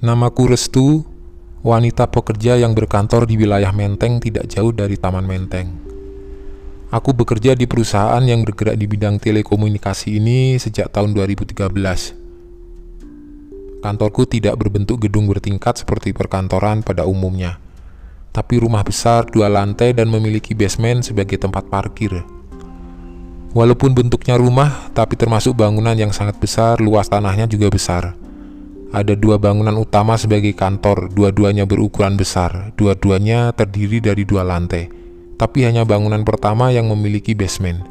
Namaku Restu, wanita pekerja yang berkantor di wilayah Menteng tidak jauh dari Taman Menteng. Aku bekerja di perusahaan yang bergerak di bidang telekomunikasi ini sejak tahun 2013. Kantorku tidak berbentuk gedung bertingkat seperti perkantoran pada umumnya, tapi rumah besar dua lantai dan memiliki basement sebagai tempat parkir. Walaupun bentuknya rumah, tapi termasuk bangunan yang sangat besar, luas tanahnya juga besar. Ada dua bangunan utama sebagai kantor, dua-duanya berukuran besar, dua-duanya terdiri dari dua lantai, tapi hanya bangunan pertama yang memiliki basement.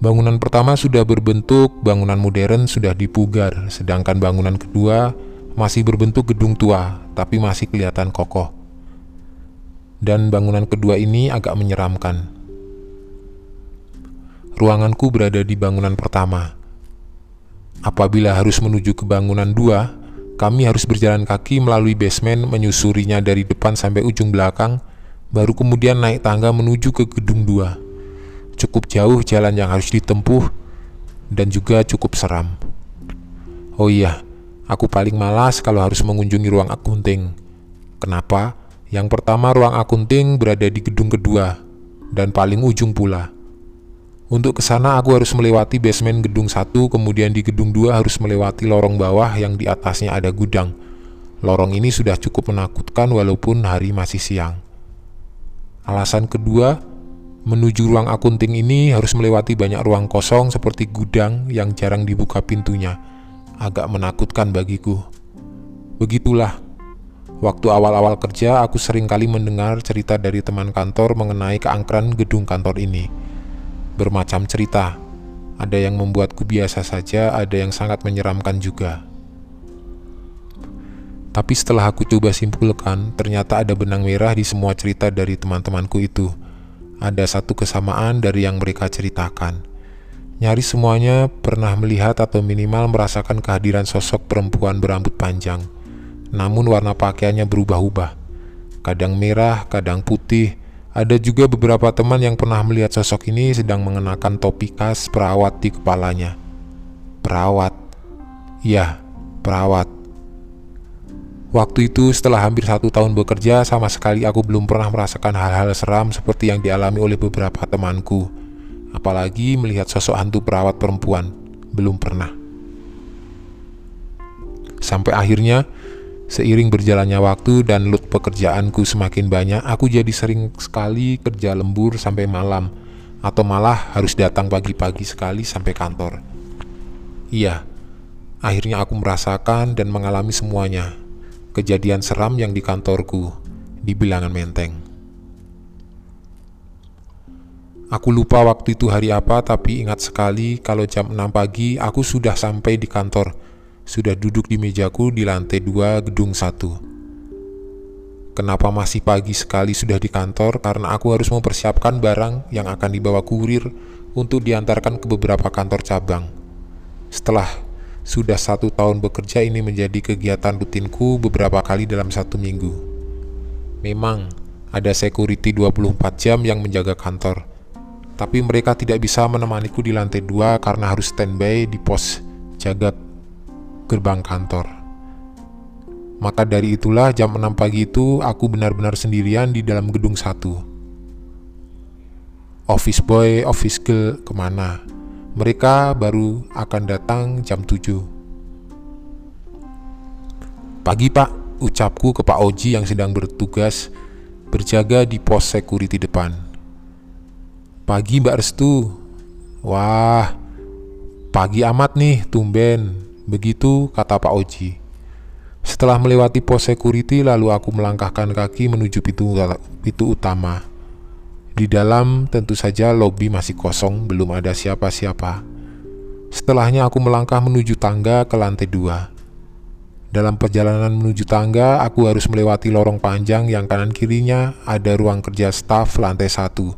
Bangunan pertama sudah berbentuk bangunan modern sudah dipugar, sedangkan bangunan kedua masih berbentuk gedung tua, tapi masih kelihatan kokoh. Dan bangunan kedua ini agak menyeramkan. Ruanganku berada di bangunan pertama. Apabila harus menuju ke bangunan dua, kami harus berjalan kaki melalui basement menyusurinya dari depan sampai ujung belakang, baru kemudian naik tangga menuju ke gedung dua. Cukup jauh jalan yang harus ditempuh dan juga cukup seram. Oh iya, aku paling malas kalau harus mengunjungi ruang akunting. Kenapa? Yang pertama ruang akunting berada di gedung kedua dan paling ujung pula. Untuk ke sana aku harus melewati basement gedung satu, kemudian di gedung dua harus melewati lorong bawah yang di atasnya ada gudang. Lorong ini sudah cukup menakutkan walaupun hari masih siang. Alasan kedua, menuju ruang akunting ini harus melewati banyak ruang kosong seperti gudang yang jarang dibuka pintunya. Agak menakutkan bagiku. Begitulah, waktu awal-awal kerja aku sering kali mendengar cerita dari teman kantor mengenai keangkeran gedung kantor ini bermacam cerita. Ada yang membuatku biasa saja, ada yang sangat menyeramkan juga. Tapi setelah aku coba simpulkan, ternyata ada benang merah di semua cerita dari teman-temanku itu. Ada satu kesamaan dari yang mereka ceritakan. Nyaris semuanya pernah melihat atau minimal merasakan kehadiran sosok perempuan berambut panjang. Namun warna pakaiannya berubah-ubah. Kadang merah, kadang putih, ada juga beberapa teman yang pernah melihat sosok ini sedang mengenakan topi khas perawat di kepalanya. Perawat, ya, perawat. Waktu itu setelah hampir satu tahun bekerja, sama sekali aku belum pernah merasakan hal-hal seram seperti yang dialami oleh beberapa temanku. Apalagi melihat sosok hantu perawat perempuan, belum pernah. Sampai akhirnya, Seiring berjalannya waktu dan load pekerjaanku semakin banyak, aku jadi sering sekali kerja lembur sampai malam, atau malah harus datang pagi-pagi sekali sampai kantor. Iya, akhirnya aku merasakan dan mengalami semuanya. Kejadian seram yang di kantorku, di bilangan menteng. Aku lupa waktu itu hari apa, tapi ingat sekali kalau jam 6 pagi aku sudah sampai di kantor sudah duduk di mejaku di lantai dua gedung satu. Kenapa masih pagi sekali sudah di kantor? Karena aku harus mempersiapkan barang yang akan dibawa kurir untuk diantarkan ke beberapa kantor cabang. Setelah sudah satu tahun bekerja ini menjadi kegiatan rutinku beberapa kali dalam satu minggu. Memang ada security 24 jam yang menjaga kantor, tapi mereka tidak bisa menemaniku di lantai dua karena harus standby di pos jaga gerbang kantor. Maka dari itulah jam 6 pagi itu aku benar-benar sendirian di dalam gedung satu. Office boy, office girl ke mana? Mereka baru akan datang jam 7. Pagi pak, ucapku ke Pak Oji yang sedang bertugas berjaga di pos security depan. Pagi Mbak Restu. Wah, pagi amat nih, tumben. Begitu kata Pak Oji. Setelah melewati pos security, lalu aku melangkahkan kaki menuju pintu, pintu utama. Di dalam tentu saja lobi masih kosong, belum ada siapa-siapa. Setelahnya aku melangkah menuju tangga ke lantai dua. Dalam perjalanan menuju tangga, aku harus melewati lorong panjang yang kanan kirinya ada ruang kerja staf lantai satu.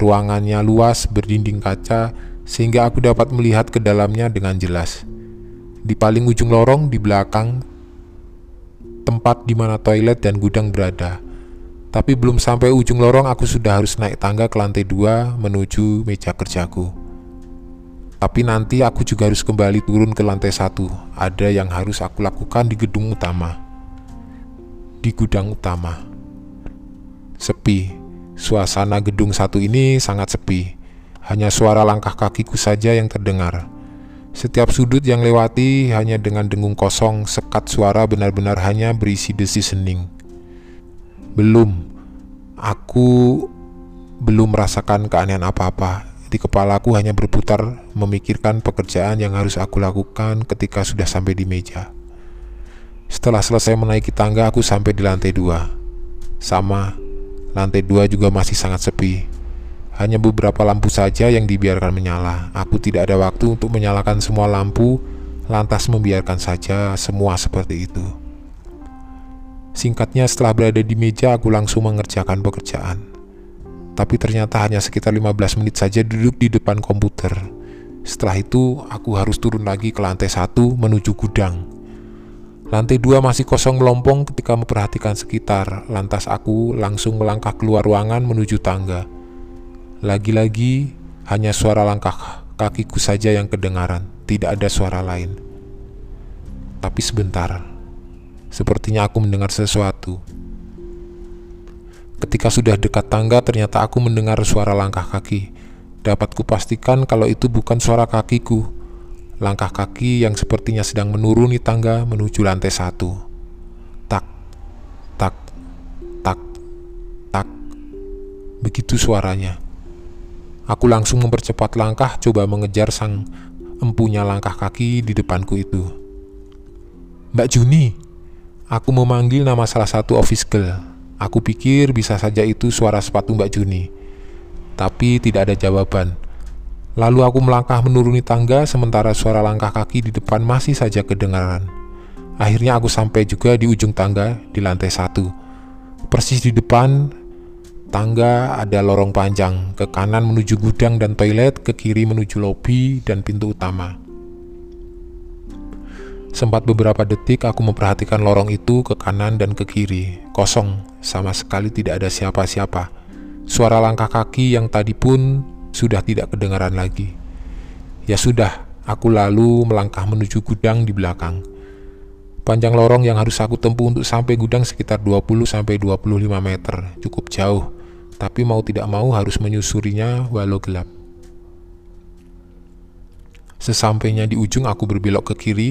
Ruangannya luas berdinding kaca sehingga aku dapat melihat ke dalamnya dengan jelas. Di paling ujung lorong di belakang tempat di mana toilet dan gudang berada. Tapi belum sampai ujung lorong aku sudah harus naik tangga ke lantai dua menuju meja kerjaku. Tapi nanti aku juga harus kembali turun ke lantai satu. Ada yang harus aku lakukan di gedung utama. Di gudang utama. Sepi. Suasana gedung satu ini sangat sepi. Hanya suara langkah kakiku saja yang terdengar. Setiap sudut yang lewati hanya dengan dengung kosong, sekat suara benar-benar hanya berisi desi sening. Belum. Aku belum merasakan keanehan apa-apa di kepalaku hanya berputar memikirkan pekerjaan yang harus aku lakukan ketika sudah sampai di meja. Setelah selesai menaiki tangga, aku sampai di lantai dua. Sama, lantai dua juga masih sangat sepi. Hanya beberapa lampu saja yang dibiarkan menyala. Aku tidak ada waktu untuk menyalakan semua lampu, lantas membiarkan saja semua seperti itu. Singkatnya, setelah berada di meja, aku langsung mengerjakan pekerjaan tapi ternyata hanya sekitar 15 menit saja duduk di depan komputer. Setelah itu, aku harus turun lagi ke lantai satu menuju gudang. Lantai dua masih kosong melompong ketika memperhatikan sekitar, lantas aku langsung melangkah keluar ruangan menuju tangga. Lagi-lagi, hanya suara langkah kakiku saja yang kedengaran, tidak ada suara lain. Tapi sebentar, sepertinya aku mendengar sesuatu. Ketika sudah dekat tangga, ternyata aku mendengar suara langkah kaki. Dapat kupastikan kalau itu bukan suara kakiku. Langkah kaki yang sepertinya sedang menuruni tangga menuju lantai satu. Tak, tak, tak, tak. Begitu suaranya. Aku langsung mempercepat langkah coba mengejar sang empunya langkah kaki di depanku itu. Mbak Juni, aku memanggil nama salah satu office girl. Aku pikir bisa saja itu suara sepatu Mbak Juni. Tapi tidak ada jawaban. Lalu aku melangkah menuruni tangga sementara suara langkah kaki di depan masih saja kedengaran. Akhirnya aku sampai juga di ujung tangga di lantai satu. Persis di depan tangga ada lorong panjang, ke kanan menuju gudang dan toilet, ke kiri menuju lobi dan pintu utama. Sempat beberapa detik aku memperhatikan lorong itu ke kanan dan ke kiri, kosong, sama sekali tidak ada siapa-siapa. Suara langkah kaki yang tadi pun sudah tidak kedengaran lagi. Ya sudah, aku lalu melangkah menuju gudang di belakang. Panjang lorong yang harus aku tempuh untuk sampai gudang sekitar 20-25 meter, cukup jauh, tapi mau tidak mau harus menyusurinya walau gelap. Sesampainya di ujung aku berbelok ke kiri,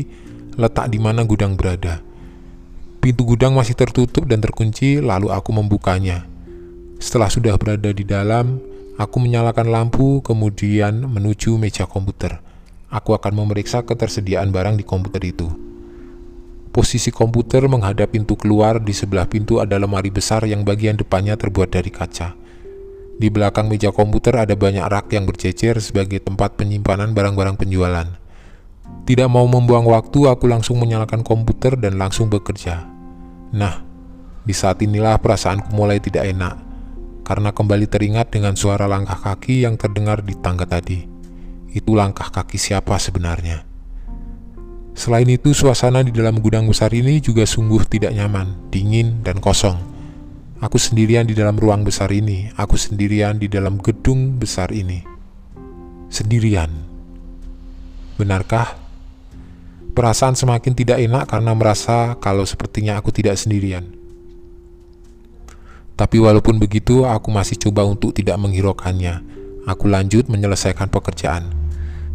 letak di mana gudang berada. Pintu gudang masih tertutup dan terkunci, lalu aku membukanya. Setelah sudah berada di dalam, aku menyalakan lampu, kemudian menuju meja komputer. Aku akan memeriksa ketersediaan barang di komputer itu. Posisi komputer menghadap pintu keluar, di sebelah pintu ada lemari besar yang bagian depannya terbuat dari kaca. Di belakang meja komputer ada banyak rak yang berjejer sebagai tempat penyimpanan barang-barang penjualan. Tidak mau membuang waktu, aku langsung menyalakan komputer dan langsung bekerja. Nah, di saat inilah perasaanku mulai tidak enak, karena kembali teringat dengan suara langkah kaki yang terdengar di tangga tadi. Itu langkah kaki siapa sebenarnya? Selain itu, suasana di dalam gudang besar ini juga sungguh tidak nyaman, dingin, dan kosong. Aku sendirian di dalam ruang besar ini, aku sendirian di dalam gedung besar ini. Sendirian. Benarkah Perasaan semakin tidak enak karena merasa kalau sepertinya aku tidak sendirian. Tapi walaupun begitu, aku masih coba untuk tidak menghiraukannya. Aku lanjut menyelesaikan pekerjaan.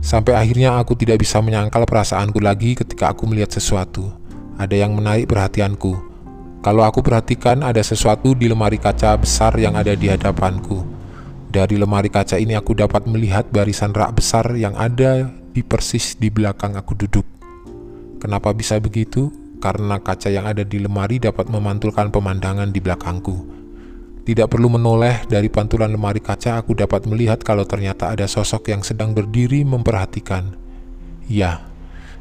Sampai akhirnya aku tidak bisa menyangkal perasaanku lagi ketika aku melihat sesuatu. Ada yang menarik perhatianku. Kalau aku perhatikan ada sesuatu di lemari kaca besar yang ada di hadapanku. Dari lemari kaca ini aku dapat melihat barisan rak besar yang ada di persis di belakang aku duduk. Kenapa bisa begitu? Karena kaca yang ada di lemari dapat memantulkan pemandangan di belakangku. Tidak perlu menoleh dari pantulan lemari kaca, aku dapat melihat kalau ternyata ada sosok yang sedang berdiri memperhatikan. Ya,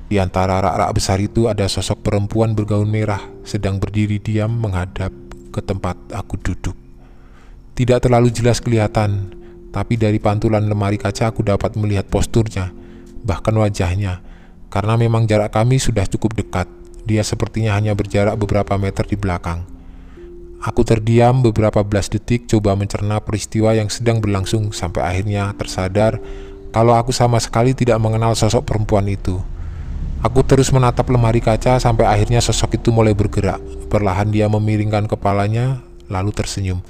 di antara rak-rak besar itu ada sosok perempuan bergaun merah sedang berdiri diam menghadap ke tempat aku duduk. Tidak terlalu jelas kelihatan, tapi dari pantulan lemari kaca aku dapat melihat posturnya, bahkan wajahnya karena memang jarak kami sudah cukup dekat, dia sepertinya hanya berjarak beberapa meter di belakang. Aku terdiam beberapa belas detik coba mencerna peristiwa yang sedang berlangsung sampai akhirnya tersadar kalau aku sama sekali tidak mengenal sosok perempuan itu. Aku terus menatap lemari kaca sampai akhirnya sosok itu mulai bergerak. Perlahan dia memiringkan kepalanya, lalu tersenyum.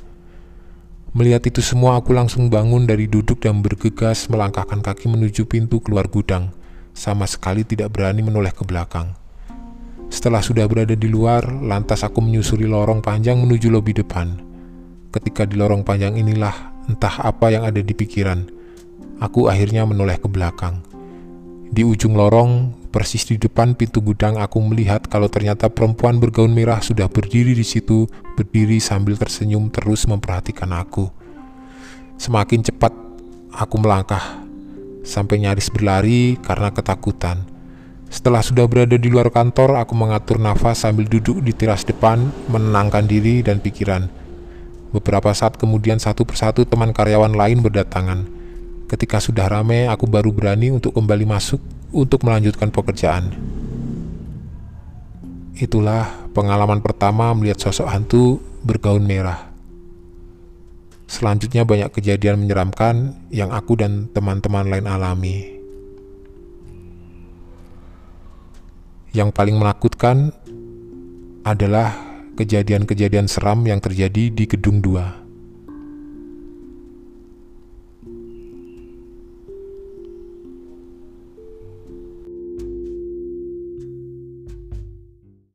Melihat itu semua, aku langsung bangun dari duduk dan bergegas melangkahkan kaki menuju pintu keluar gudang. Sama sekali tidak berani menoleh ke belakang. Setelah sudah berada di luar, lantas aku menyusuri lorong panjang menuju lobi depan. Ketika di lorong panjang inilah, entah apa yang ada di pikiran Aku akhirnya menoleh ke belakang. Di ujung lorong, persis di depan pintu gudang, aku melihat kalau ternyata perempuan bergaun merah sudah berdiri di situ, berdiri sambil tersenyum terus memperhatikan aku. Semakin cepat aku melangkah, sampai nyaris berlari karena ketakutan. Setelah sudah berada di luar kantor, aku mengatur nafas sambil duduk di teras depan, menenangkan diri dan pikiran. Beberapa saat kemudian satu persatu teman karyawan lain berdatangan. Ketika sudah ramai, aku baru berani untuk kembali masuk untuk melanjutkan pekerjaan. Itulah pengalaman pertama melihat sosok hantu bergaun merah. Selanjutnya banyak kejadian menyeramkan yang aku dan teman-teman lain alami. Yang paling menakutkan adalah kejadian-kejadian seram yang terjadi di gedung 2.